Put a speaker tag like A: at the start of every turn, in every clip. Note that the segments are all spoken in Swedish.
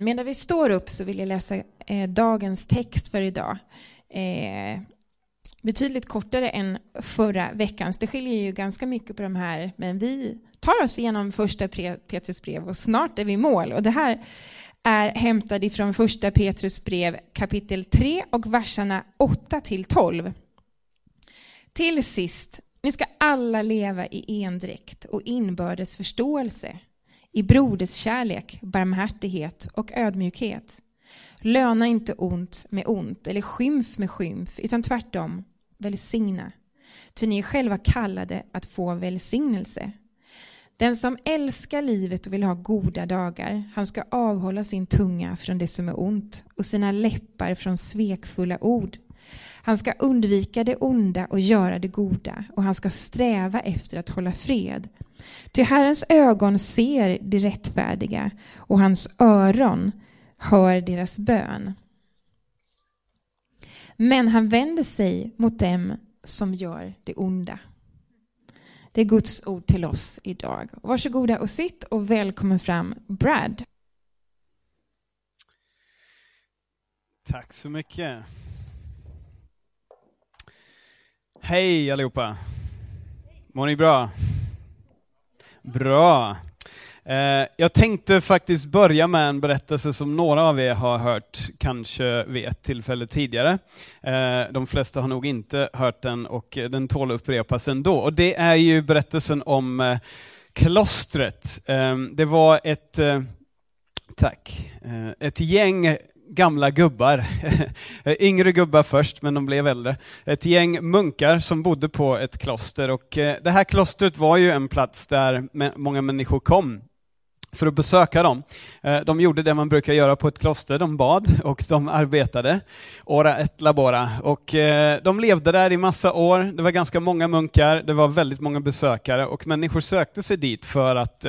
A: Medan vi står upp så vill jag läsa eh, dagens text för idag. Eh, betydligt kortare än förra veckans. Det skiljer ju ganska mycket på de här, men vi tar oss igenom första Petrus brev och snart är vi i mål. Och det här är hämtad ifrån första Petrus brev kapitel 3 och verserna 8 till 12. Till sist, ni ska alla leva i endräkt och inbördes förståelse i broderskärlek, barmhärtighet och ödmjukhet. Löna inte ont med ont eller skymf med skymf, utan tvärtom välsigna. Ty ni är själva kallade att få välsignelse. Den som älskar livet och vill ha goda dagar, han ska avhålla sin tunga från det som är ont och sina läppar från svekfulla ord. Han ska undvika det onda och göra det goda och han ska sträva efter att hålla fred. Till Herrens ögon ser de rättfärdiga och hans öron hör deras bön. Men han vänder sig mot dem som gör det onda. Det är Guds ord till oss idag. Varsågoda och sitt och välkommen fram Brad.
B: Tack så mycket. Hej allihopa! Mår ni bra? Bra! Eh, jag tänkte faktiskt börja med en berättelse som några av er har hört, kanske vid ett tillfälle tidigare. Eh, de flesta har nog inte hört den och den tål att upprepas ändå. Och det är ju berättelsen om eh, klostret. Det var ett, tack, ett gäng gamla gubbar, yngre gubbar först, men de blev äldre. Ett gäng munkar som bodde på ett kloster och eh, det här klostret var ju en plats där många människor kom för att besöka dem. Eh, de gjorde det man brukar göra på ett kloster, de bad och de arbetade. Ora et labora. Och eh, de levde där i massa år, det var ganska många munkar, det var väldigt många besökare och människor sökte sig dit för att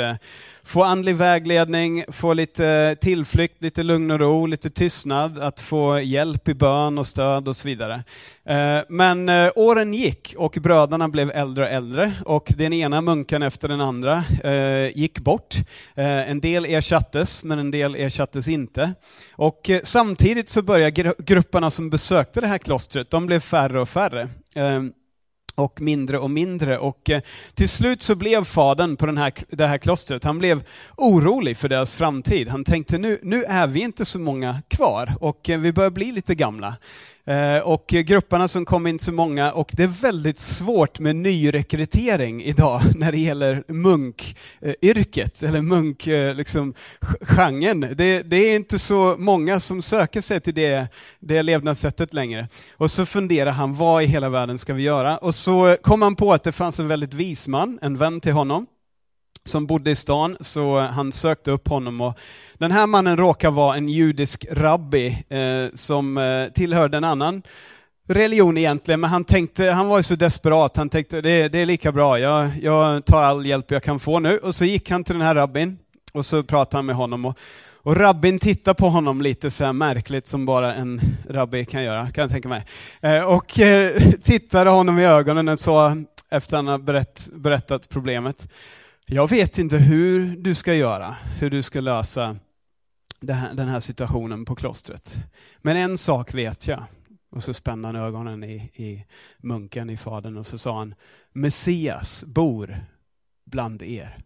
B: få andlig vägledning, få lite tillflykt, lite lugn och ro, lite tystnad, att få hjälp i bön och stöd och så vidare. Eh, men eh, åren gick och bröderna blev äldre och äldre och den ena munken efter den andra eh, gick bort. En del ersattes, men en del ersattes inte. Och samtidigt så började grupperna som besökte det här klostret, de blev färre och färre och mindre och mindre. Och eh, till slut så blev fadern på den här, det här klostret, han blev orolig för deras framtid. Han tänkte nu, nu är vi inte så många kvar och eh, vi börjar bli lite gamla. Eh, och grupperna som kom inte så många och det är väldigt svårt med nyrekrytering idag när det gäller munkyrket, eller munkgenren. Eh, liksom, det, det är inte så många som söker sig till det, det levnadssättet längre. Och så funderar han, vad i hela världen ska vi göra? Och så kom han på att det fanns en väldigt vis man, en vän till honom, som bodde i stan, så eh, han sökte upp honom. Och den här mannen råkar vara en judisk rabbi eh, som eh, tillhörde en annan religion egentligen, men han tänkte, han var ju så desperat, han tänkte det, det är lika bra, jag, jag tar all hjälp jag kan få nu. Och så gick han till den här rabbin och så pratade han med honom. Och, och rabbin tittade på honom lite så märkligt som bara en rabbi kan göra, kan jag tänka mig. Eh, och eh, tittade honom i ögonen och sa, efter han har berätt, berättat problemet, jag vet inte hur du ska göra, hur du ska lösa den här situationen på klostret. Men en sak vet jag. Och så spände han ögonen i, i munken, i fadern, och så sa han, Messias bor bland er.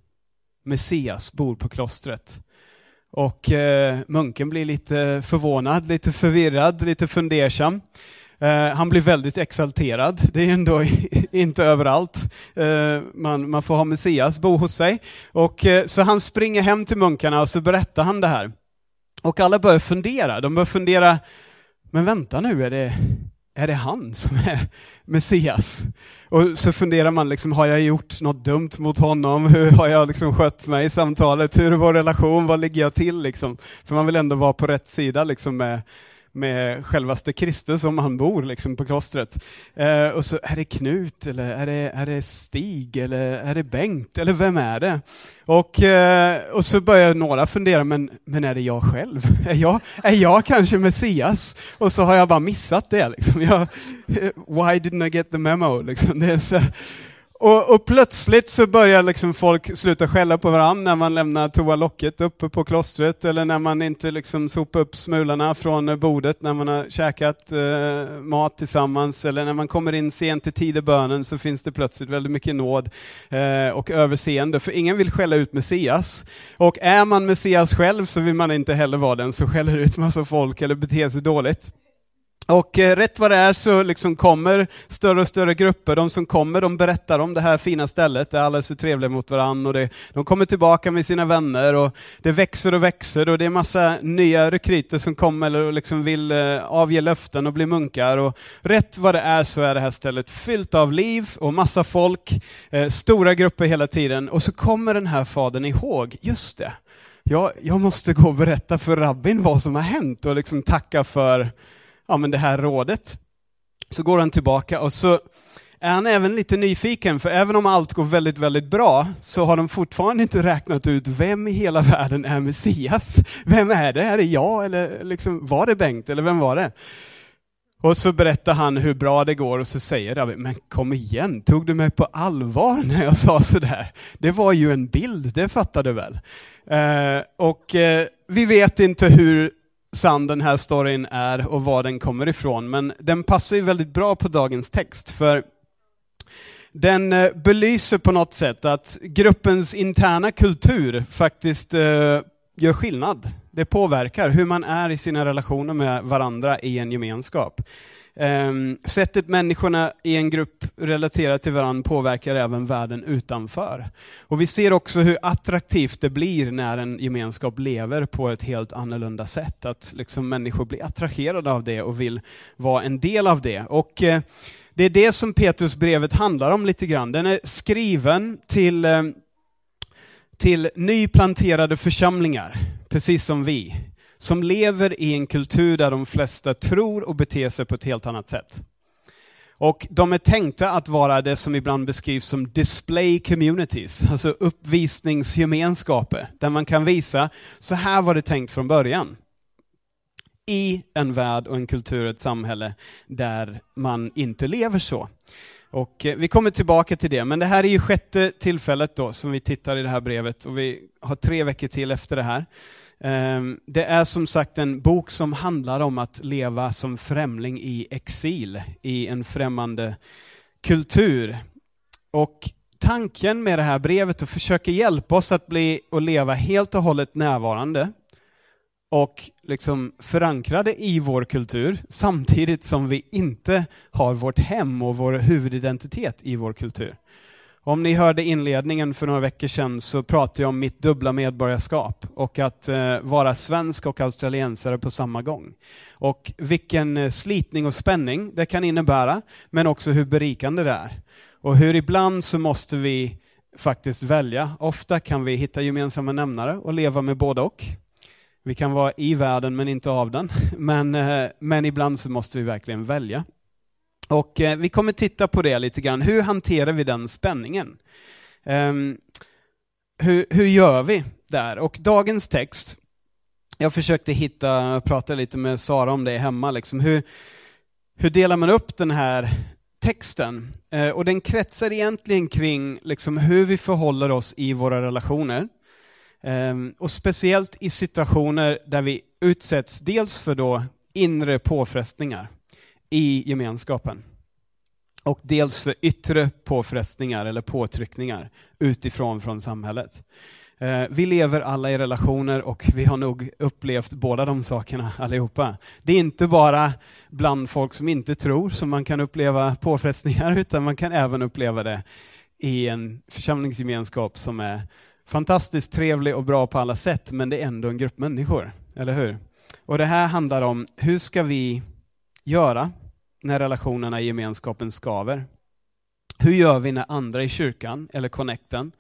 B: Messias bor på klostret. Och eh, munken blir lite förvånad, lite förvirrad, lite fundersam. Eh, han blir väldigt exalterad. Det är ändå inte överallt eh, man, man får ha Messias bo hos sig. Och, eh, så han springer hem till munkarna och så berättar han det här. Och alla börjar fundera. De börjar fundera, men vänta nu, är det, är det han som är Messias? Och så funderar man, liksom, har jag gjort något dumt mot honom? Hur har jag liksom skött mig i samtalet? Hur är vår relation? Vad ligger jag till? Liksom? För man vill ändå vara på rätt sida liksom, med, med självaste Kristus om han bor liksom på klostret. Eh, och så är det Knut, eller är det, är det Stig, eller är det Bengt, eller vem är det? Och, eh, och så börjar några fundera, men, men är det jag själv? Är jag, är jag kanske Messias? Och så har jag bara missat det. Liksom. Jag, why didn't I get the memo? Liksom. Det är så, och, och, plötsligt så börjar liksom folk sluta skälla på varandra när man lämnar toalocket uppe på klostret, eller när man inte liksom sopar upp smulorna från bordet när man har käkat eh, mat tillsammans, eller när man kommer in sent i tidebönen så finns det plötsligt väldigt mycket nåd eh, och överseende, för ingen vill skälla ut Messias. Och är man Messias själv så vill man inte heller vara den som skäller ut massa folk eller beter sig dåligt. Och eh, rätt vad det är så liksom kommer större och större grupper, de som kommer de berättar om det här fina stället där alla är så trevliga mot varandra och det, de kommer tillbaka med sina vänner och det växer och växer och det är massa nya rekryter som kommer och liksom vill eh, avge löften och bli munkar. Och rätt vad det är så är det här stället fyllt av liv och massa folk, eh, stora grupper hela tiden och så kommer den här fadern ihåg, just det, jag, jag måste gå och berätta för rabbin vad som har hänt och liksom tacka för ja, men det här rådet. Så går han tillbaka och så är han även lite nyfiken, för även om allt går väldigt, väldigt bra, så har de fortfarande inte räknat ut vem i hela världen är Messias. Vem är det? Är det jag? Eller liksom, var det Bengt? Eller vem var det? Och så berättar han hur bra det går och så säger David, men kom igen, tog du mig på allvar när jag sa sådär? Det var ju en bild, det fattar du väl? Eh, och eh, vi vet inte hur sann den här storyn är och var den kommer ifrån, men den passar ju väldigt bra på dagens text, för den eh, belyser på något sätt att gruppens interna kultur faktiskt eh, gör skillnad. Det påverkar hur man är i sina relationer med varandra i en gemenskap. Um, sättet människorna i en grupp relaterar till varandra påverkar även världen utanför. Och vi ser också hur attraktivt det blir när en gemenskap lever på ett helt annorlunda sätt. Att liksom människor blir attraherade av det och vill vara en del av det. Och uh, Det är det som Petrusbrevet handlar om lite grann. Den är skriven till, uh, till nyplanterade församlingar, precis som vi som lever i en kultur där de flesta tror och beter sig på ett helt annat sätt. Och de är tänkta att vara det som ibland beskrivs som display communities, alltså uppvisningsgemenskaper, där man kan visa, så här var det tänkt från början. I en värld och en kultur, ett samhälle, där man inte lever så. Och eh, vi kommer tillbaka till det, men det här är ju sjätte tillfället då som vi tittar i det här brevet och vi har tre veckor till efter det här. Ehm, det är som sagt en bok som handlar om att leva som främling i exil, i en främmande kultur. Och tanken med det här brevet är att försöka hjälpa oss att bli och leva helt och hållet närvarande och liksom förankrade i vår kultur samtidigt som vi inte har vårt hem och vår huvudidentitet i vår kultur. Om ni hörde inledningen för några veckor sedan så pratade jag om mitt dubbla medborgarskap och att eh, vara svensk och australiensare på samma gång. Och vilken eh, slitning och spänning det kan innebära, men också hur berikande det är. Och hur ibland så måste vi faktiskt välja. Ofta kan vi hitta gemensamma nämnare och leva med både och. Vi kan vara i världen men inte av den. Men, eh, men ibland så måste vi verkligen välja. Och eh, vi kommer titta på det lite grann. Hur hanterar vi den spänningen? Um, hur, hur gör vi där? Och dagens text, jag försökte hitta, prata lite med Sara om det hemma, liksom. hur, hur delar man upp den här texten? Eh, och den kretsar egentligen kring liksom, hur vi förhåller oss i våra relationer. Eh, och speciellt i situationer där vi utsätts dels för då inre påfrestningar i gemenskapen. Och dels för yttre påfrestningar eller påtryckningar utifrån från samhället. Eh, vi lever alla i relationer och vi har nog upplevt båda de sakerna allihopa. Det är inte bara bland folk som inte tror som man kan uppleva påfrestningar, utan man kan även uppleva det i en församlingsgemenskap som är fantastiskt trevlig och bra på alla sätt, men det är ändå en grupp människor, eller hur? Och det här handlar om, hur ska vi göra när relationerna i gemenskapen skaver? Hur gör vi när andra i kyrkan eller connecten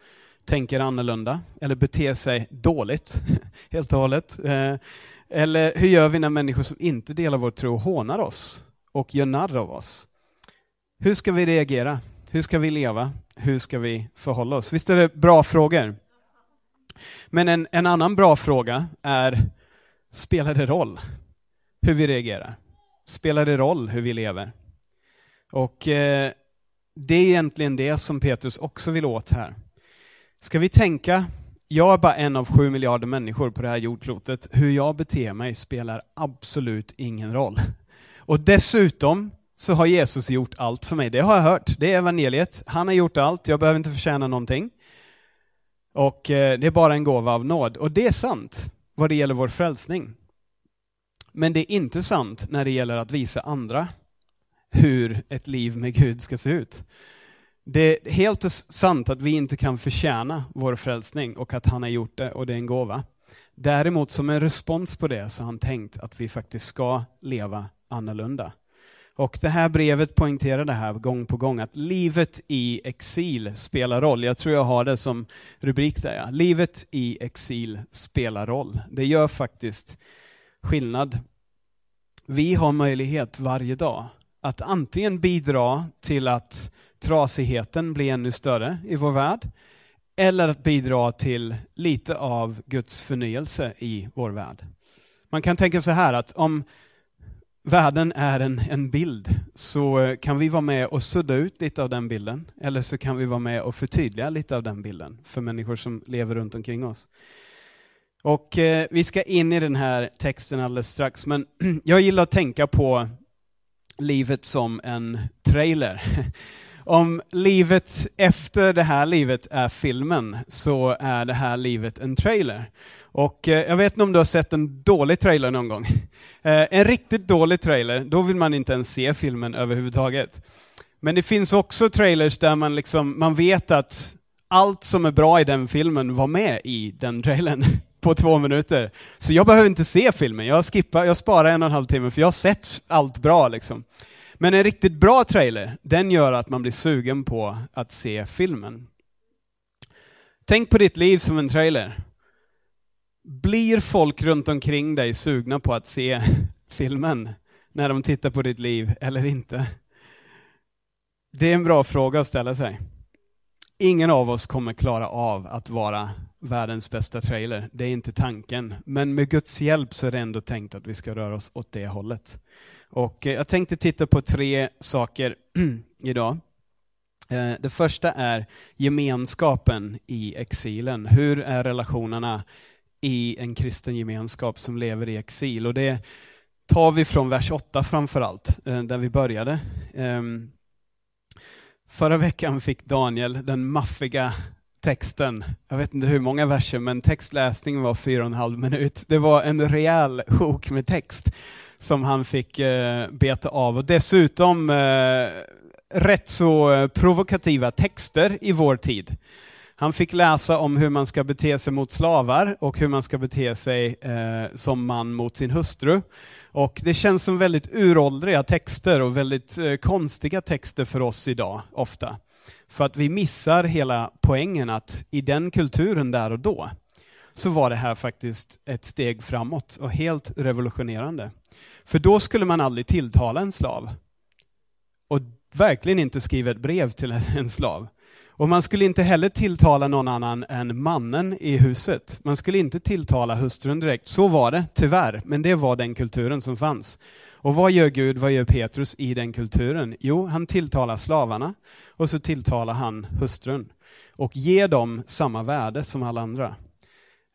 B: tänker annorlunda eller beter sig dåligt helt och hållet? Eh, eller hur gör vi när människor som inte delar vår tro hånar oss och gör narr av oss? Hur ska vi reagera? Hur ska vi leva? Hur ska vi förhålla oss? Visst är det bra frågor? Men en, en annan bra fråga är, spelar det roll hur vi reagerar? Spelar det roll hur vi lever? Och eh, det är egentligen det som Petrus också vill åt här. Ska vi tänka, jag är bara en av sju miljarder människor på det här jordklotet. Hur jag beter mig spelar absolut ingen roll. Och dessutom så har Jesus gjort allt för mig. Det har jag hört. Det är evangeliet. Han har gjort allt. Jag behöver inte förtjäna någonting. Och eh, det är bara en gåva av nåd. Och det är sant vad det gäller vår frälsning. Men det är inte sant när det gäller att visa andra hur ett liv med Gud ska se ut. Det är helt sant att vi inte kan förtjäna vår frälsning och att han har gjort det och det är en gåva. Däremot som en respons på det så har han tänkt att vi faktiskt ska leva annorlunda. Och det här brevet poängterar det här gång på gång, att livet i exil spelar roll. Jag tror jag har det som rubrik där. Ja. Livet i exil spelar roll. Det gör faktiskt skillnad. Vi har möjlighet varje dag att antingen bidra till att trasigheten blir ännu större i vår värld, eller att bidra till lite av Guds förnyelse i vår värld. Man kan tänka så här att om världen är en, en bild så eh, kan vi vara med och sudda ut lite av den bilden, eller så kan vi vara med och förtydliga lite av den bilden för människor som lever runt omkring oss. Och eh, Vi ska in i den här texten alldeles strax, men jag gillar att tänka på livet som en trailer. Om livet efter det här livet är filmen, så är det här livet en trailer. Och eh, jag vet inte om du har sett en dålig trailer någon gång? Eh, en riktigt dålig trailer, då vill man inte ens se filmen överhuvudtaget. Men det finns också trailers där man, liksom, man vet att allt som är bra i den filmen var med i den trailern på två minuter. Så jag behöver inte se filmen, jag, skippar, jag sparar en och en halv timme för jag har sett allt bra. Liksom. Men en riktigt bra trailer, den gör att man blir sugen på att se filmen. Tänk på ditt liv som en trailer. Blir folk runt omkring dig sugna på att se filmen när de tittar på ditt liv eller inte? Det är en bra fråga att ställa sig. Ingen av oss kommer klara av att vara världens bästa trailer. Det är inte tanken. Men med Guds hjälp så är det ändå tänkt att vi ska röra oss åt det hållet. Och eh, jag tänkte titta på tre saker idag. Eh, det första är gemenskapen i exilen. Hur är relationerna i en kristen gemenskap som lever i exil? Och det tar vi från vers 8 framförallt, eh, där vi började. Ehm, förra veckan fick Daniel den maffiga texten, jag vet inte hur många verser, men textläsningen var fyra och en halv minut. Det var en rejäl sjok med text som han fick eh, beta av. Och dessutom eh, rätt så eh, provokativa texter i vår tid. Han fick läsa om hur man ska bete sig mot slavar och hur man ska bete sig eh, som man mot sin hustru. Och det känns som väldigt uråldriga texter och väldigt eh, konstiga texter för oss idag, ofta. För att vi missar hela poängen att i den kulturen där och då, så var det här faktiskt ett steg framåt och helt revolutionerande. För då skulle man aldrig tilltala en slav. Och verkligen inte skriva ett brev till en slav. Och man skulle inte heller tilltala någon annan än mannen i huset. Man skulle inte tilltala hustrun direkt. Så var det, tyvärr. Men det var den kulturen som fanns. Och vad gör Gud, vad gör Petrus i den kulturen? Jo, han tilltalar slavarna och så tilltalar han hustrun. Och ger dem samma värde som alla andra.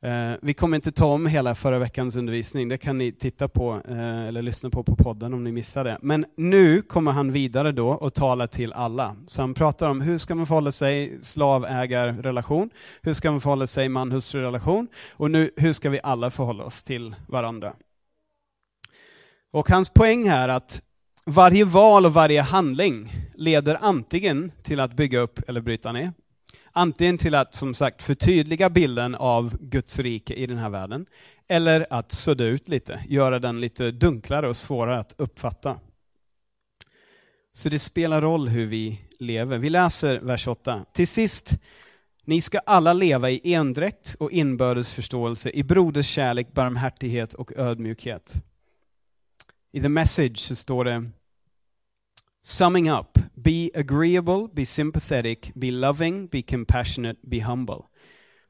B: Eh, vi kommer inte ta om hela förra veckans undervisning, det kan ni titta på eh, eller lyssna på på podden om ni missade det. Men nu kommer han vidare då och talar till alla. Så han pratar om hur ska man förhålla sig slavägarrelation, hur ska man förhålla sig man-hustru-relation och nu hur ska vi alla förhålla oss till varandra. Och hans poäng här är att varje val och varje handling leder antingen till att bygga upp eller bryta ner. Antingen till att som sagt förtydliga bilden av Guds rike i den här världen, eller att sudda ut lite, göra den lite dunklare och svårare att uppfatta. Så det spelar roll hur vi lever. Vi läser vers 8. Till sist, ni ska alla leva i endräkt och inbördes förståelse, i broders kärlek, barmhärtighet och ödmjukhet. I the message så står det Summing up, be agreeable, be sympathetic, be loving, be compassionate, be humble.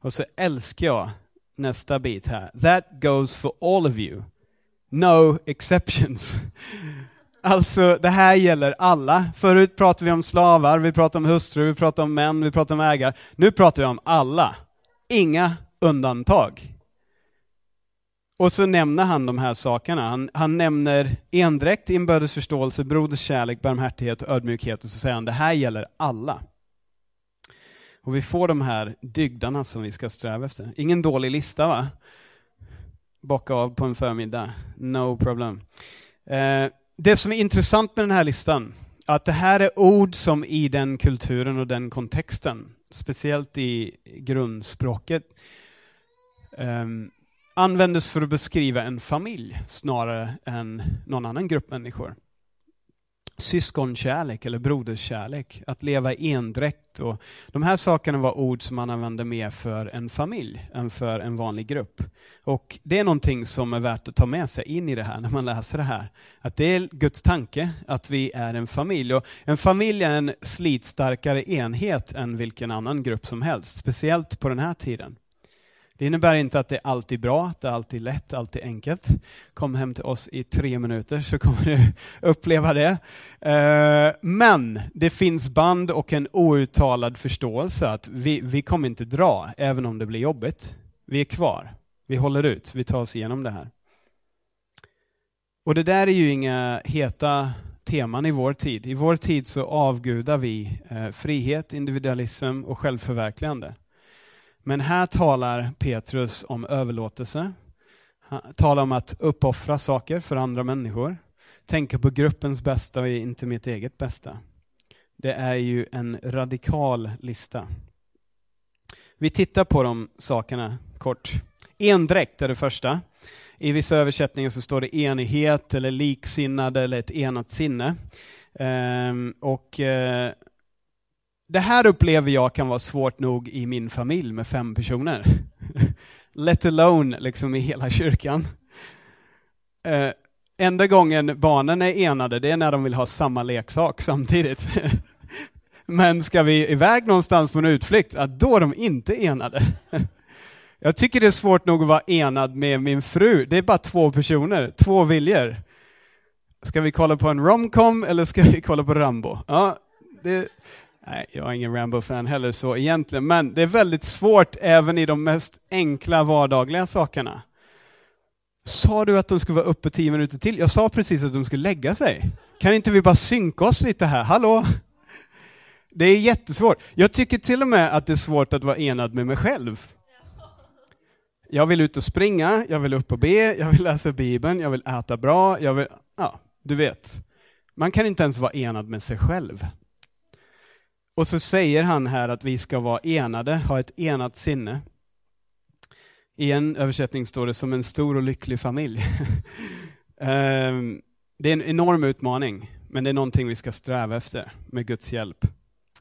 B: Och så älskar jag nästa bit här. That goes for all of you. No exceptions. Alltså, det här gäller alla. Förut pratade vi om slavar, vi pratade om hustrur, vi pratade om män, vi pratade om ägare. Nu pratar vi om alla. Inga undantag. Och så nämner han de här sakerna. Han, han nämner endräkt, inbördes förståelse, broderskärlek, barmhärtighet och ödmjukhet. Och så säger han, det här gäller alla. Och vi får de här dygdarna som vi ska sträva efter. Ingen dålig lista va? Bocka av på en förmiddag. No problem. Eh, det som är intressant med den här listan, att det här är ord som i den kulturen och den kontexten, speciellt i grundspråket, eh, användes för att beskriva en familj snarare än någon annan grupp människor syskonkärlek eller broderskärlek, att leva i endräkt. Och de här sakerna var ord som man använde mer för en familj än för en vanlig grupp. Och det är någonting som är värt att ta med sig in i det här när man läser det här. Att det är Guds tanke att vi är en familj. Och en familj är en slitstarkare enhet än vilken annan grupp som helst, speciellt på den här tiden. Det innebär inte att det alltid är bra, att det alltid är lätt, alltid enkelt. Kom hem till oss i tre minuter så kommer du uppleva det. Eh, men det finns band och en outtalad förståelse att vi, vi kommer inte dra, även om det blir jobbigt. Vi är kvar, vi håller ut, vi tar oss igenom det här. Och det där är ju inga heta teman i vår tid. I vår tid så avgudar vi eh, frihet, individualism och självförverkligande. Men här talar Petrus om överlåtelse. Han talar om att uppoffra saker för andra människor. Tänka på gruppens bästa och inte mitt eget bästa. Det är ju en radikal lista. Vi tittar på de sakerna kort. Endräkt är det första. I vissa översättningar så står det enighet eller liksinnade eller ett enat sinne. Ehm, och eh, det här upplever jag kan vara svårt nog i min familj med fem personer. Let alone liksom i hela kyrkan. Eh, enda gången barnen är enade, det är när de vill ha samma leksak samtidigt. Men ska vi iväg någonstans på en utflykt, ja, då är de inte enade. Jag tycker det är svårt nog att vara enad med min fru. Det är bara två personer, två viljor. Ska vi kolla på en romcom eller ska vi kolla på Rambo? Ja, det, Nej, jag är ingen Rambo-fan heller så egentligen, men det är väldigt svårt även i de mest enkla vardagliga sakerna. Sa du att de skulle vara uppe tio minuter till? Jag sa precis att de skulle lägga sig. Kan inte vi bara synka oss lite här? Hallå? Det är jättesvårt. Jag tycker till och med att det är svårt att vara enad med mig själv. Jag vill ut och springa, jag vill upp och be, jag vill läsa Bibeln, jag vill äta bra, jag vill... Ja, du vet. Man kan inte ens vara enad med sig själv. Och så säger han här att vi ska vara enade, ha ett enat sinne. I en översättning står det som en stor och lycklig familj. Ehm, det är en enorm utmaning, men det är någonting vi ska sträva efter med Guds hjälp.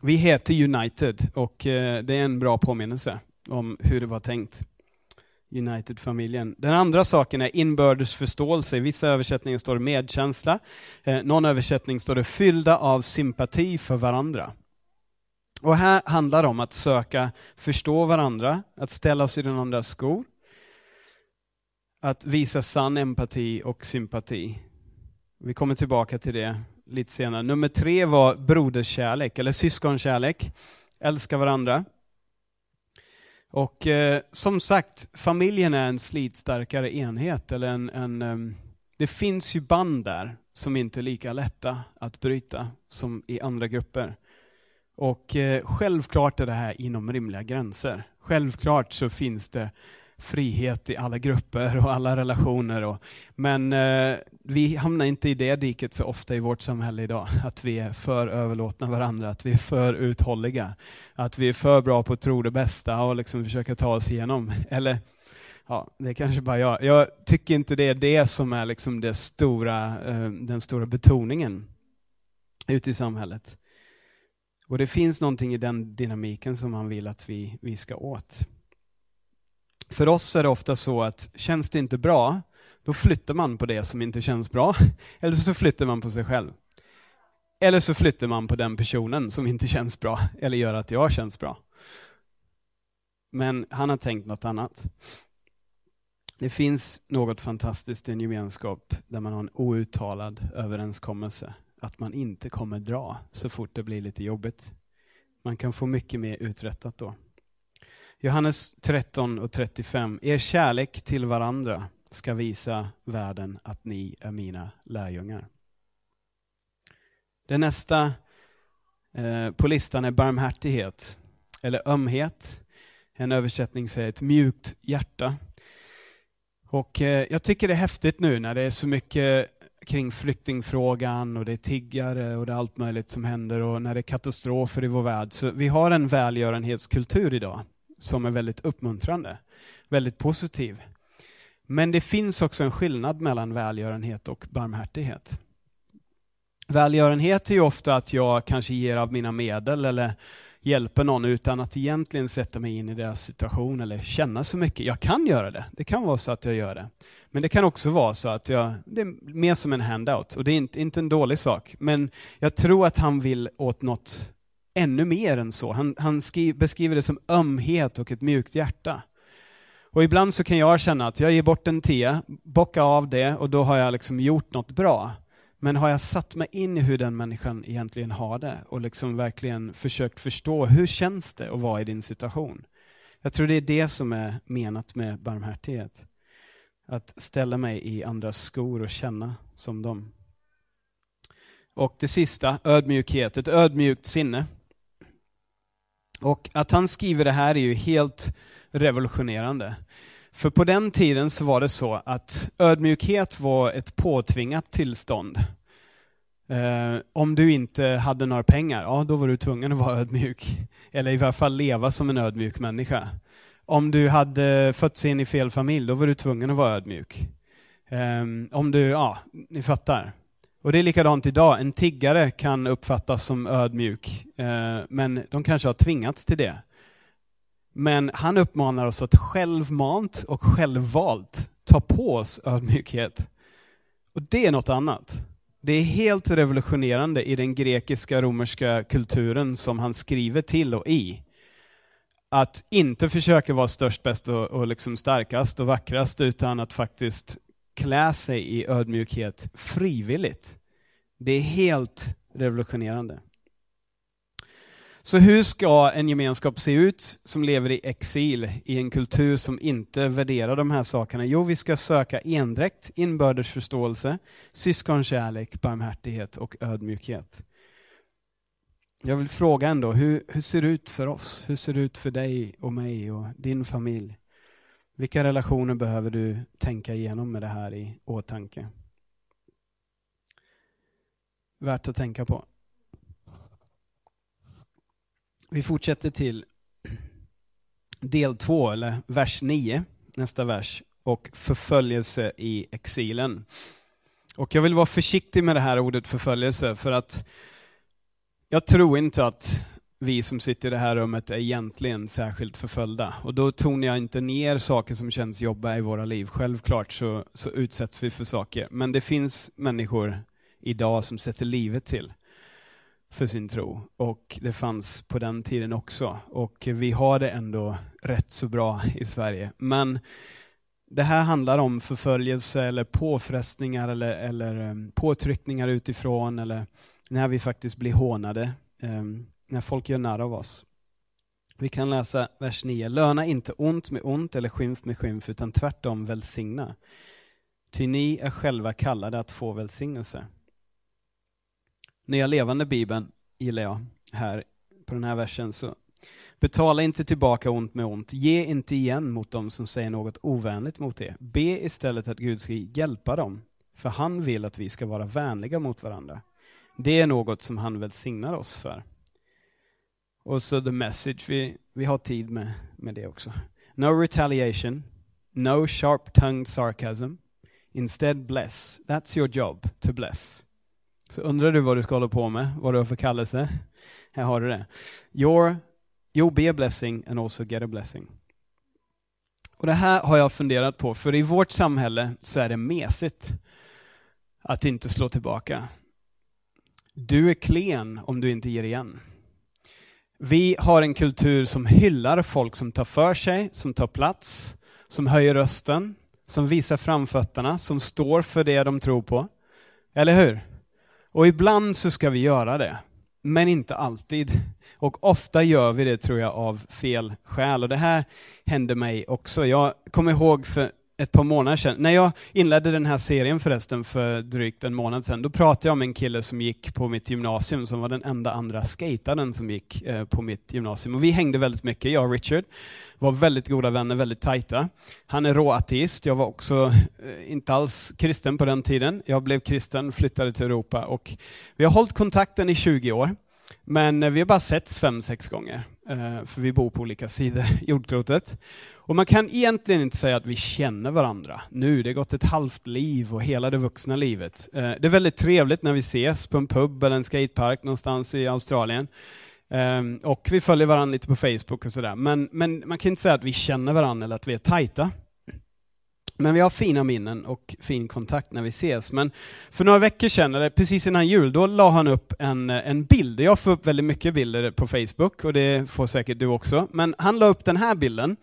B: Vi heter United och eh, det är en bra påminnelse om hur det var tänkt. United-familjen. Den andra saken är inbördes förståelse. I vissa översättningar står det medkänsla. Eh, någon översättning står det fyllda av sympati för varandra. Och här handlar det om att söka förstå varandra, att ställa sig i den andras skor, att visa sann empati och sympati. Vi kommer tillbaka till det lite senare. Nummer tre var broderskärlek, eller syskonkärlek. Älska varandra. Och eh, som sagt, familjen är en slitstarkare enhet. Eller en, en um, det finns ju band där som inte är lika lätta att bryta som i andra grupper. Och eh, självklart är det här inom rimliga gränser. Självklart så finns det frihet i alla grupper och alla relationer. Och, men eh, vi hamnar inte i det diket så ofta i vårt samhälle idag. Att vi är för överlåtna varandra, att vi är för uthålliga. Att vi är för bra på att tro det bästa och liksom försöka ta oss igenom. Eller, ja, det är kanske bara jag. Jag tycker inte det är det som är liksom det stora, eh, den stora betoningen ute i samhället. Och det finns någonting i den dynamiken som han vill att vi, vi ska åt. För oss är det ofta så att känns det inte bra, då flyttar man på det som inte känns bra. Eller så flyttar man på sig själv. Eller så flyttar man på den personen som inte känns bra, eller gör att jag känns bra. Men han har tänkt något annat. Det finns något fantastiskt i en gemenskap där man har en outtalad överenskommelse att man inte kommer dra så fort det blir lite jobbigt. Man kan få mycket mer uträttat då. Johannes 13 och 35. Er kärlek till varandra ska visa världen att ni är mina lärjungar. Det nästa eh, på listan är barmhärtighet, eller ömhet. En översättning säger ett mjukt hjärta. Och eh, jag tycker det är häftigt nu när det är så mycket kring flyktingfrågan och det är tiggare och det är allt möjligt som händer och när det är katastrofer i vår värld. Så vi har en välgörenhetskultur idag som är väldigt uppmuntrande, väldigt positiv. Men det finns också en skillnad mellan välgörenhet och barmhärtighet. Välgörenhet är ju ofta att jag kanske ger av mina medel eller hjälper någon utan att egentligen sätta mig in i deras situation eller känna så mycket. Jag kan göra det, det kan vara så att jag gör det. Men det kan också vara så att jag, det är mer som en handout och det är inte, inte en dålig sak. Men jag tror att han vill åt något ännu mer än så. Han, han skriv, beskriver det som ömhet och ett mjukt hjärta. Och ibland så kan jag känna att jag ger bort en te, bockar av det och då har jag liksom gjort något bra. Men har jag satt mig in i hur den människan egentligen har det och liksom verkligen försökt förstå hur känns det att vara i din situation? Jag tror det är det som är menat med barmhärtighet. Att ställa mig i andras skor och känna som dem. Och det sista, ödmjukhet, ett ödmjukt sinne. Och att han skriver det här är ju helt revolutionerande. För på den tiden så var det så att ödmjukhet var ett påtvingat tillstånd. Eh, om du inte hade några pengar, ja då var du tvungen att vara ödmjuk. Eller i varje fall leva som en ödmjuk människa. Om du hade fötts in i fel familj, då var du tvungen att vara ödmjuk. Eh, om du, ja, ni fattar. Och det är likadant idag, en tiggare kan uppfattas som ödmjuk, eh, men de kanske har tvingats till det. Men han uppmanar oss att självmant och självvalt ta på oss ödmjukhet. Och det är något annat. Det är helt revolutionerande i den grekiska romerska kulturen som han skriver till och i. Att inte försöka vara störst, bäst och, och liksom starkast och vackrast, utan att faktiskt klä sig i ödmjukhet frivilligt. Det är helt revolutionerande. Så hur ska en gemenskap se ut som lever i exil i en kultur som inte värderar de här sakerna? Jo, vi ska söka endräkt, inbördes förståelse, syskonkärlek, barmhärtighet och ödmjukhet. Jag vill fråga ändå, hur, hur ser det ut för oss? Hur ser det ut för dig och mig och din familj? Vilka relationer behöver du tänka igenom med det här i åtanke? Värt att tänka på. Vi fortsätter till del två, eller vers 9, nästa vers, och förföljelse i exilen. Och jag vill vara försiktig med det här ordet förföljelse, för att jag tror inte att vi som sitter i det här rummet är egentligen särskilt förföljda. Och då tonar jag inte ner saker som känns jobbiga i våra liv. Självklart så, så utsätts vi för saker. Men det finns människor idag som sätter livet till för sin tro. Och det fanns på den tiden också. Och vi har det ändå rätt så bra i Sverige. Men det här handlar om förföljelse eller påfrestningar eller, eller ehm, påtryckningar utifrån eller när vi faktiskt blir hånade, ehm, när folk gör narr av oss. Vi kan läsa vers 9. Löna inte ont med ont eller skymf med skymf, utan tvärtom välsigna. Ty ni är själva kallade att få välsignelse. Nya levande bibeln gillar jag här på den här versen. Så betala inte tillbaka ont med ont. Ge inte igen mot dem som säger något ovänligt mot er. Be istället att Gud ska hjälpa dem. För han vill att vi ska vara vänliga mot varandra. Det är något som han välsignar oss för. Och så the message, vi, vi har tid med, med det också. No retaliation, no sharp-tongued sarcasm. Instead bless. That's your job, to bless. Så undrar du vad du ska hålla på med, vad du har för kallelse? Här har du det. Your, you'll be a blessing and also get a blessing. Och det här har jag funderat på, för i vårt samhälle så är det mesigt att inte slå tillbaka. Du är klen om du inte ger igen. Vi har en kultur som hyllar folk som tar för sig, som tar plats, som höjer rösten, som visar framfötterna, som står för det de tror på. Eller hur? Och ibland så ska vi göra det, men inte alltid. Och ofta gör vi det, tror jag, av fel skäl. Och det här hände mig också. Jag kommer ihåg för ett par månader sedan. När jag inledde den här serien förresten för drygt en månad sedan, då pratade jag med en kille som gick på mitt gymnasium, som var den enda andra skataren som gick eh, på mitt gymnasium. Och vi hängde väldigt mycket, jag och Richard. Var väldigt goda vänner, väldigt tajta. Han är råateist, jag var också eh, inte alls kristen på den tiden. Jag blev kristen, flyttade till Europa och vi har hållit kontakten i 20 år. Men eh, vi har bara setts fem, sex gånger, eh, för vi bor på olika sidor jordklotet. Och man kan egentligen inte säga att vi känner varandra nu. Det har gått ett halvt liv och hela det vuxna livet. Eh, det är väldigt trevligt när vi ses på en pub eller en skatepark någonstans i Australien. Ehm, och vi följer varandra lite på Facebook och sådär. Men, men man kan inte säga att vi känner varandra eller att vi är tajta. Men vi har fina minnen och fin kontakt när vi ses. Men för några veckor sedan, eller precis innan jul, då la han upp en, eh, en bild. Jag får upp väldigt mycket bilder på Facebook och det får säkert du också. Men han la upp den här bilden.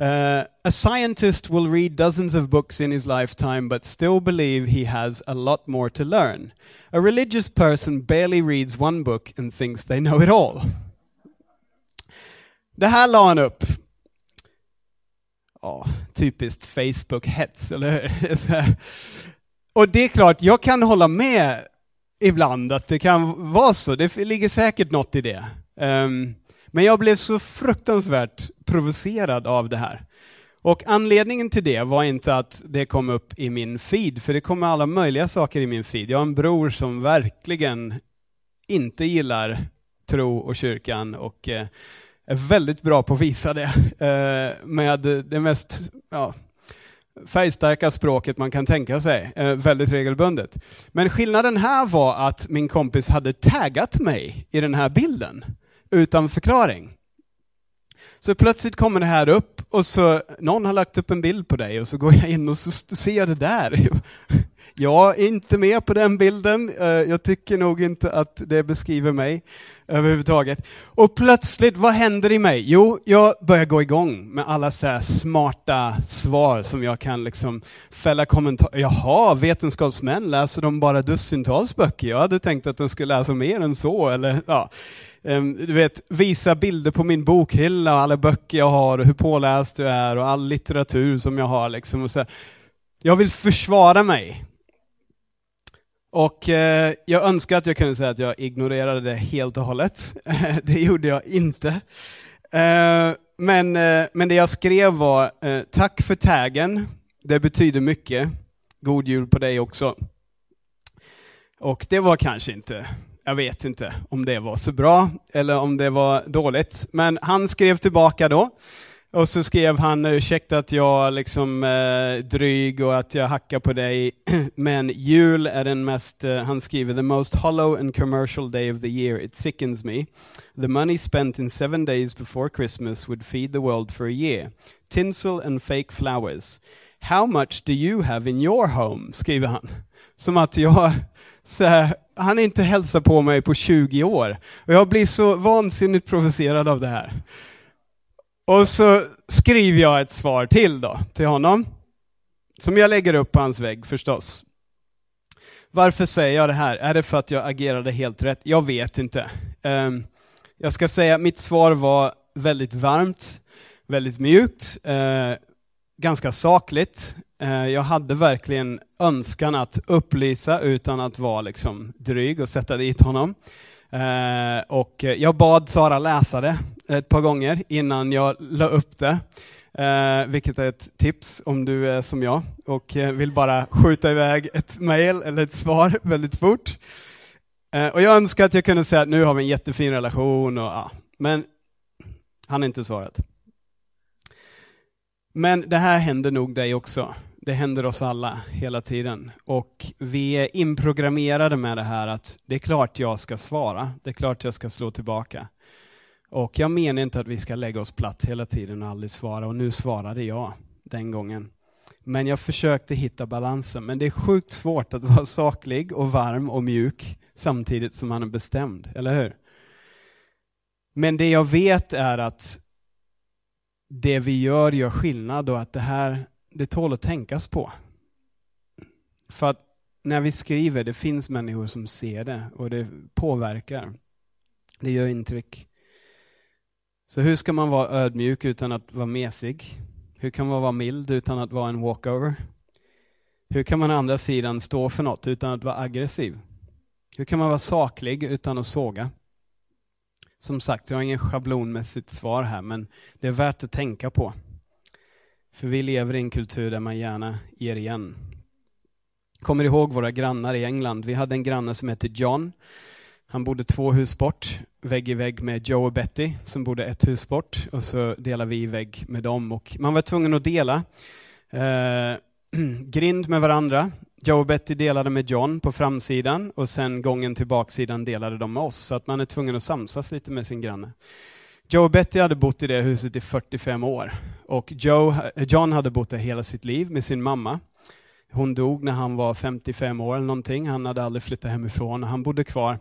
B: Uh, a scientist will read dozens of books in his lifetime but still believe he has a lot more to learn. A religious person barely reads one book and thinks they know it all. Det här la han upp. Ja, typiskt Facebook-hets, eller hur? Och det är klart, jag kan hålla med ibland att det kan vara så. Det ligger säkert något i det. Um, men jag blev så fruktansvärt provocerad av det här. Och anledningen till det var inte att det kom upp i min feed, för det kommer alla möjliga saker i min feed. Jag har en bror som verkligen inte gillar tro och kyrkan och eh, är väldigt bra på att visa det eh, med det mest ja, färgstarka språket man kan tänka sig, eh, väldigt regelbundet. Men skillnaden här var att min kompis hade taggat mig i den här bilden utan förklaring. Så plötsligt kommer det här upp och så, någon har lagt upp en bild på dig och så går jag in och så ser jag det där. Jag är inte med på den bilden, eh, jag tycker nog inte att det beskriver mig överhuvudtaget. Och plötsligt, vad händer i mig? Jo, jag börjar gå igång med alla så smarta svar som jag kan liksom fälla kommentarer. Jaha, vetenskapsmän, läser de bara dussintals böcker? Jag hade tänkt att de skulle läsa mer än så, eller ja. Ehm, du vet, visa bilder på min bokhylla, och alla böcker jag har, och hur påläst jag är och all litteratur som jag har. Liksom, och så. Jag vill försvara mig. Och eh, jag önskar att jag kunde säga att jag ignorerade det helt och hållet. det gjorde jag inte. Eh, men, eh, men det jag skrev var, eh, tack för taggen, det betyder mycket. God jul på dig också. Och det var kanske inte jag vet inte om det var så bra eller om det var dåligt. Men han skrev tillbaka då. Och så skrev han, ursäkta att jag liksom eh, dryg och att jag hackar på dig, men jul är den mest, eh, han skriver, the most hollow and commercial day of the year, it sickens me. The money spent in seven days before Christmas would feed the world for a year. Tinsel and fake flowers. How much do you have in your home? skriver han. Som att jag så här, han inte hälsat på mig på 20 år. Och jag blir så vansinnigt provocerad av det här. Och så skriver jag ett svar till då, till honom. Som jag lägger upp på hans vägg förstås. Varför säger jag det här? Är det för att jag agerade helt rätt? Jag vet inte. Um, jag ska säga att mitt svar var väldigt varmt, väldigt mjukt, ehm, ganska sakligt. Eh, jag hade verkligen önskan att upplysa utan att vara liksom dryg och sätta dit honom. Eh, och jag bad Sara läsa det ett par gånger innan jag la upp det. Eh, vilket är ett tips om du är som jag och eh, vill bara skjuta iväg ett mail eller ett svar väldigt fort. Och jag önskar att jag kunde säga att nu har vi en jättefin relation, och, ja, men han har inte svarat. Men det här händer nog dig också. Det händer oss alla hela tiden. Och vi är inprogrammerade med det här att det är klart jag ska svara, det är klart jag ska slå tillbaka. Och jag menar inte att vi ska lägga oss platt hela tiden och aldrig svara, och nu svarade jag den gången. Men jag försökte hitta balansen, men det är sjukt svårt att vara saklig och varm och mjuk samtidigt som man är bestämd, eller hur? Men det jag vet är att det vi gör gör skillnad och att det här det tål att tänkas på. För att när vi skriver, det finns människor som ser det och det påverkar. Det gör intryck. Så hur ska man vara ödmjuk utan att vara mesig? Hur kan man vara mild utan att vara en walkover? Hur kan man å andra sidan stå för något utan att vara aggressiv? Hur kan man vara saklig utan att såga? Som sagt, jag har ingen schablonmässigt svar här, men det är värt att tänka på. För vi lever i en kultur där man gärna ger igen. Kommer ihåg våra grannar i England. Vi hade en granne som hette John. Han bodde två hus bort, vägg i vägg med Joe och Betty som bodde ett hus bort. Och så delade vi vägg med dem. Och man var tvungen att dela eh, grind med varandra. Joe och Betty delade med John på framsidan och sen gången till baksidan delade de med oss. Så att man är tvungen att samsas lite med sin granne. Joe och Betty hade bott i det huset i 45 år. Och Joe, John hade bott där hela sitt liv med sin mamma. Hon dog när han var 55 år eller någonting. Han hade aldrig flyttat hemifrån. och Han bodde kvar.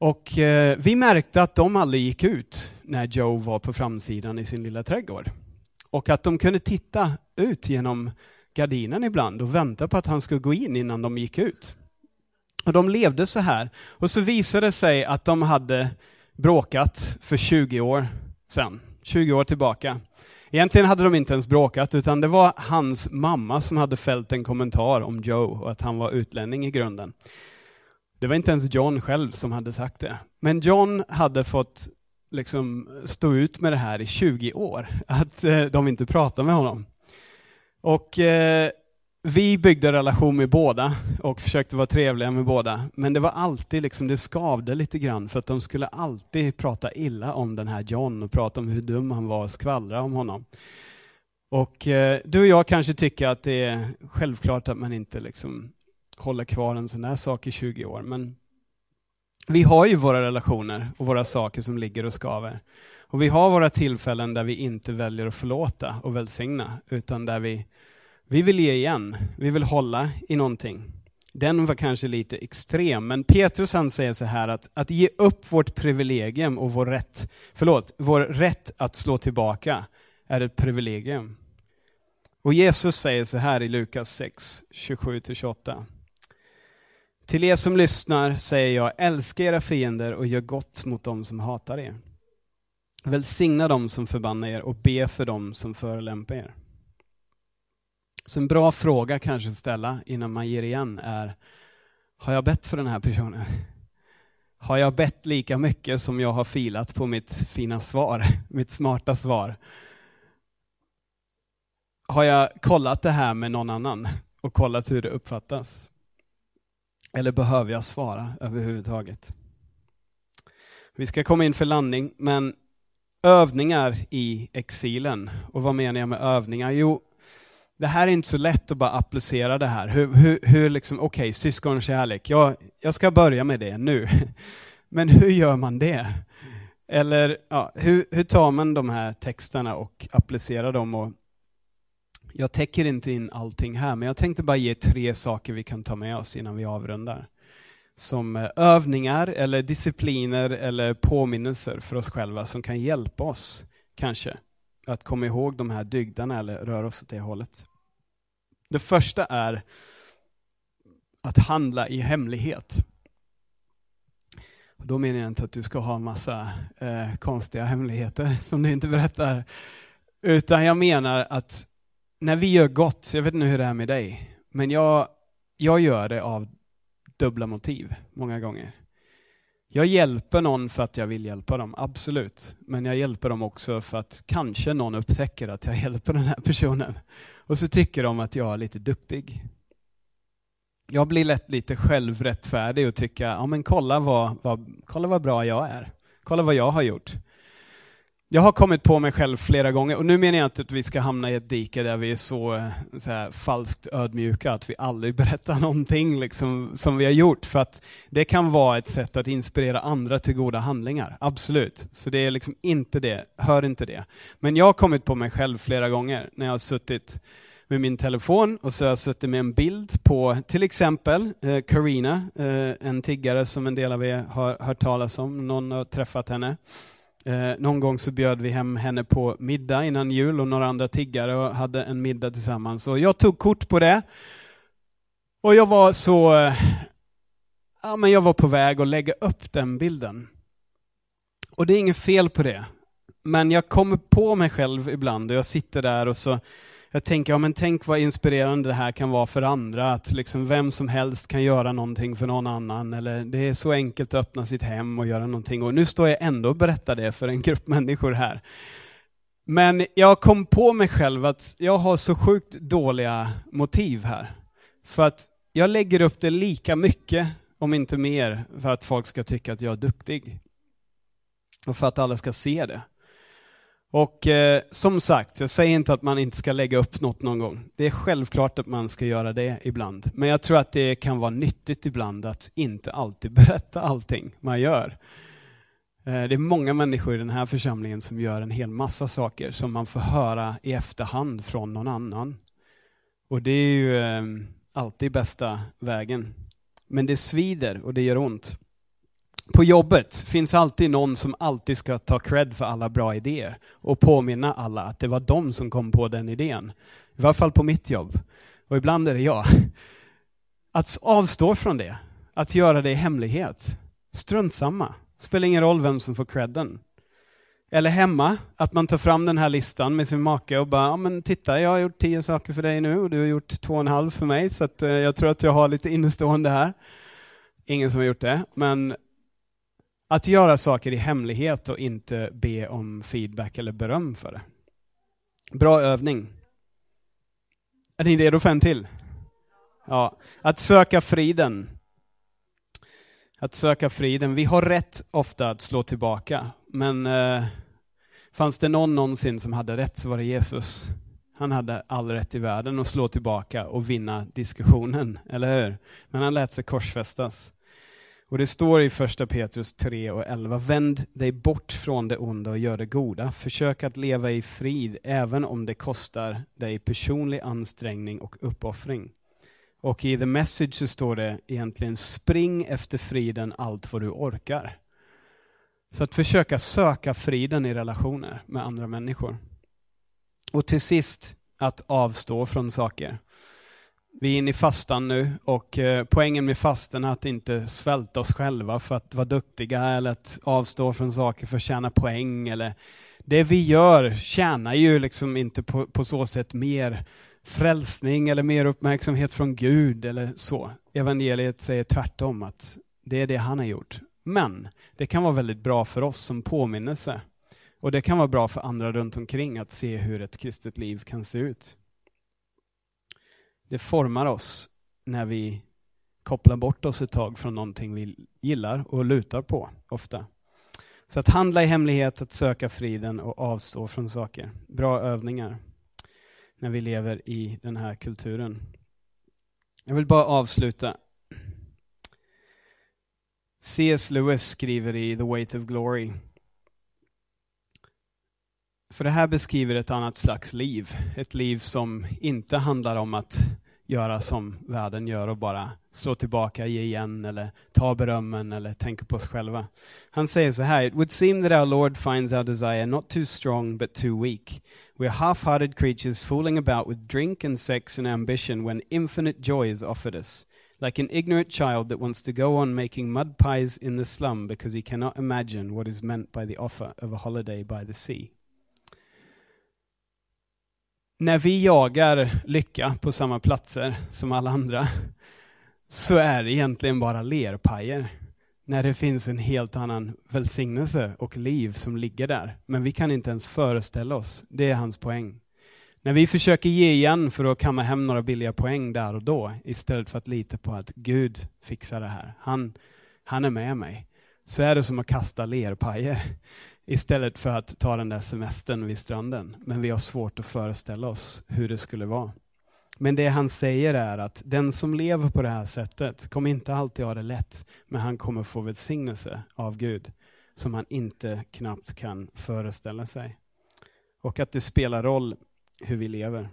B: Och eh, vi märkte att de aldrig gick ut när Joe var på framsidan i sin lilla trädgård. Och att de kunde titta ut genom gardinen ibland och väntade på att han skulle gå in innan de gick ut. Och de levde så här. Och så visade det sig att de hade bråkat för 20 år sedan. 20 år tillbaka. Egentligen hade de inte ens bråkat, utan det var hans mamma som hade fällt en kommentar om Joe och att han var utlänning i grunden. Det var inte ens John själv som hade sagt det. Men John hade fått liksom stå ut med det här i 20 år, att eh, de inte pratade med honom. Och eh, vi byggde relation med båda och försökte vara trevliga med båda. Men det var alltid liksom, det skavde lite grann för att de skulle alltid prata illa om den här John och prata om hur dum han var och skvallra om honom. Och eh, du och jag kanske tycker att det är självklart att man inte liksom håller kvar en sån här sak i 20 år. Men vi har ju våra relationer och våra saker som ligger och skaver. Och vi har våra tillfällen där vi inte väljer att förlåta och välsigna, utan där vi, vi vill ge igen. Vi vill hålla i någonting. Den var kanske lite extrem, men Petrus han säger så här att, att ge upp vårt privilegium och vår rätt, förlåt, vår rätt att slå tillbaka är ett privilegium. Och Jesus säger så här i Lukas 6, 27-28. Till er som lyssnar säger jag, älska era fiender och gör gott mot dem som hatar er. Välsigna dem som förbannar er och be för dem som förolämpar er. Så en bra fråga kanske att ställa innan man ger igen är, har jag bett för den här personen? Har jag bett lika mycket som jag har filat på mitt fina svar, mitt smarta svar? Har jag kollat det här med någon annan och kollat hur det uppfattas? Eller behöver jag svara överhuvudtaget? Vi ska komma in för landning, men övningar i exilen. Och vad menar jag med övningar? Jo, det här är inte så lätt att bara applicera det här. Hur, hur, hur liksom, okej, okay, syskonkärlek, jag, jag ska börja med det nu. Men hur gör man det? Eller ja, hur, hur tar man de här texterna och applicerar dem? Och jag täcker inte in allting här, men jag tänkte bara ge tre saker vi kan ta med oss innan vi avrundar som eh, övningar eller discipliner eller påminnelser för oss själva som kan hjälpa oss, kanske, att komma ihåg de här dygderna eller röra oss åt det hållet. Det första är att handla i hemlighet. Då menar jag inte att du ska ha en massa eh, konstiga hemligheter som du inte berättar. Utan jag menar att när vi gör gott, jag vet inte hur det är med dig, men jag, jag gör det av dubbla motiv många gånger. Jag hjälper någon för att jag vill hjälpa dem, absolut. Men jag hjälper dem också för att kanske någon upptäcker att jag hjälper den här personen. Och så tycker de att jag är lite duktig. Jag blir lätt lite självrättfärdig och tycker, ja men kolla vad, vad, kolla vad bra jag är. Kolla vad jag har gjort. Jag har kommit på mig själv flera gånger, och nu menar jag inte att vi ska hamna i ett dike där vi är så, eh, så här, falskt ödmjuka att vi aldrig berättar någonting liksom, som vi har gjort, för att det kan vara ett sätt att inspirera andra till goda handlingar, absolut. Så det är liksom inte det, hör inte det. Men jag har kommit på mig själv flera gånger när jag har suttit med min telefon och så har jag suttit med en bild på till exempel eh, Karina, eh, en tiggare som en del av er har hört talas om, någon har träffat henne. Eh, någon gång så bjöd vi hem henne på middag innan jul och några andra tiggare och hade en middag tillsammans. Och jag tog kort på det. Och jag var så... Eh, ja, men jag var på väg att lägga upp den bilden. Och det är inget fel på det. Men jag kommer på mig själv ibland och jag sitter där och så jag tänker, ja men tänk vad inspirerande det här kan vara för andra, att liksom vem som helst kan göra någonting för någon annan, eller det är så enkelt att öppna sitt hem och göra någonting. Och nu står jag ändå och berättar det för en grupp människor här. Men jag kom på mig själv att jag har så sjukt dåliga motiv här. För att jag lägger upp det lika mycket, om inte mer, för att folk ska tycka att jag är duktig. Och för att alla ska se det. Och eh, som sagt, jag säger inte att man inte ska lägga upp något någon gång. Det är självklart att man ska göra det ibland. Men jag tror att det kan vara nyttigt ibland att inte alltid berätta allting man gör. Eh, det är många människor i den här församlingen som gör en hel massa saker som man får höra i efterhand från någon annan. Och det är ju eh, alltid bästa vägen. Men det svider och det gör ont på jobbet finns alltid någon som alltid ska ta cred för alla bra idéer och påminna alla att det var de som kom på den idén. I varje fall på mitt jobb. Och ibland är det jag. Att avstå från det, att göra det i hemlighet. Strunt samma. Spelar ingen roll vem som får credden. Eller hemma, att man tar fram den här listan med sin make och bara, ja men titta, jag har gjort tio saker för dig nu och du har gjort två och en halv för mig, så att, eh, jag tror att jag har lite innestående här. Ingen som har gjort det, men att göra saker i hemlighet och inte be om feedback eller beröm för det. Bra övning. Är ni redo för en till? Ja. Att söka friden. Att söka friden. Vi har rätt ofta att slå tillbaka, men eh, fanns det någon någonsin som hade rätt så var det Jesus. Han hade all rätt i världen att slå tillbaka och vinna diskussionen, eller hur? Men han lät sig korsfästas. Och det står i första Petrus 3 och 11, vänd dig bort från det onda och gör det goda. Försök att leva i frid, även om det kostar dig personlig ansträngning och uppoffring. Och i the message så står det egentligen, spring efter friden allt vad du orkar. Så att försöka söka friden i relationer med andra människor. Och till sist, att avstå från saker. Vi är inne i fastan nu och eh, poängen med fastan är att inte svälta oss själva för att vara duktiga eller att avstå från saker för att tjäna poäng. Eller det vi gör tjänar ju liksom inte på, på så sätt mer frälsning eller mer uppmärksamhet från Gud eller så. Evangeliet säger tvärtom att det är det han har gjort. Men det kan vara väldigt bra för oss som påminnelse. Och det kan vara bra för andra runt omkring att se hur ett kristet liv kan se ut. Det formar oss när vi kopplar bort oss ett tag från någonting vi gillar och lutar på ofta. Så att handla i hemlighet, att söka friden och avstå från saker. Bra övningar när vi lever i den här kulturen. Jag vill bara avsluta. C.S. Lewis skriver i The Weight of Glory för det här beskriver ett annat slags liv. Ett liv som inte handlar om att göra som världen gör och bara slå tillbaka, ge igen eller ta berömmen eller tänka på oss själva. Han säger så här, It would seem that our Lord finds our desire not too strong but too weak. We are half-hearted creatures fooling about with drink and sex and ambition when infinite joy is offered us. Like an ignorant child that wants to go on making mud pies in the slum because he cannot imagine what is meant by the offer of a holiday by the sea när vi jagar lycka på samma platser som alla andra så är det egentligen bara lerpajer. När det finns en helt annan välsignelse och liv som ligger där. Men vi kan inte ens föreställa oss. Det är hans poäng. När vi försöker ge igen för att kamma hem några billiga poäng där och då istället för att lita på att Gud fixar det här. Han, han är med mig. Så är det som att kasta lerpajer istället för att ta den där semestern vid stranden. Men vi har svårt att föreställa oss hur det skulle vara. Men det han säger är att den som lever på det här sättet kommer inte alltid ha det lätt, men han kommer få välsignelse av Gud som han inte knappt kan föreställa sig. Och att det spelar roll hur vi lever.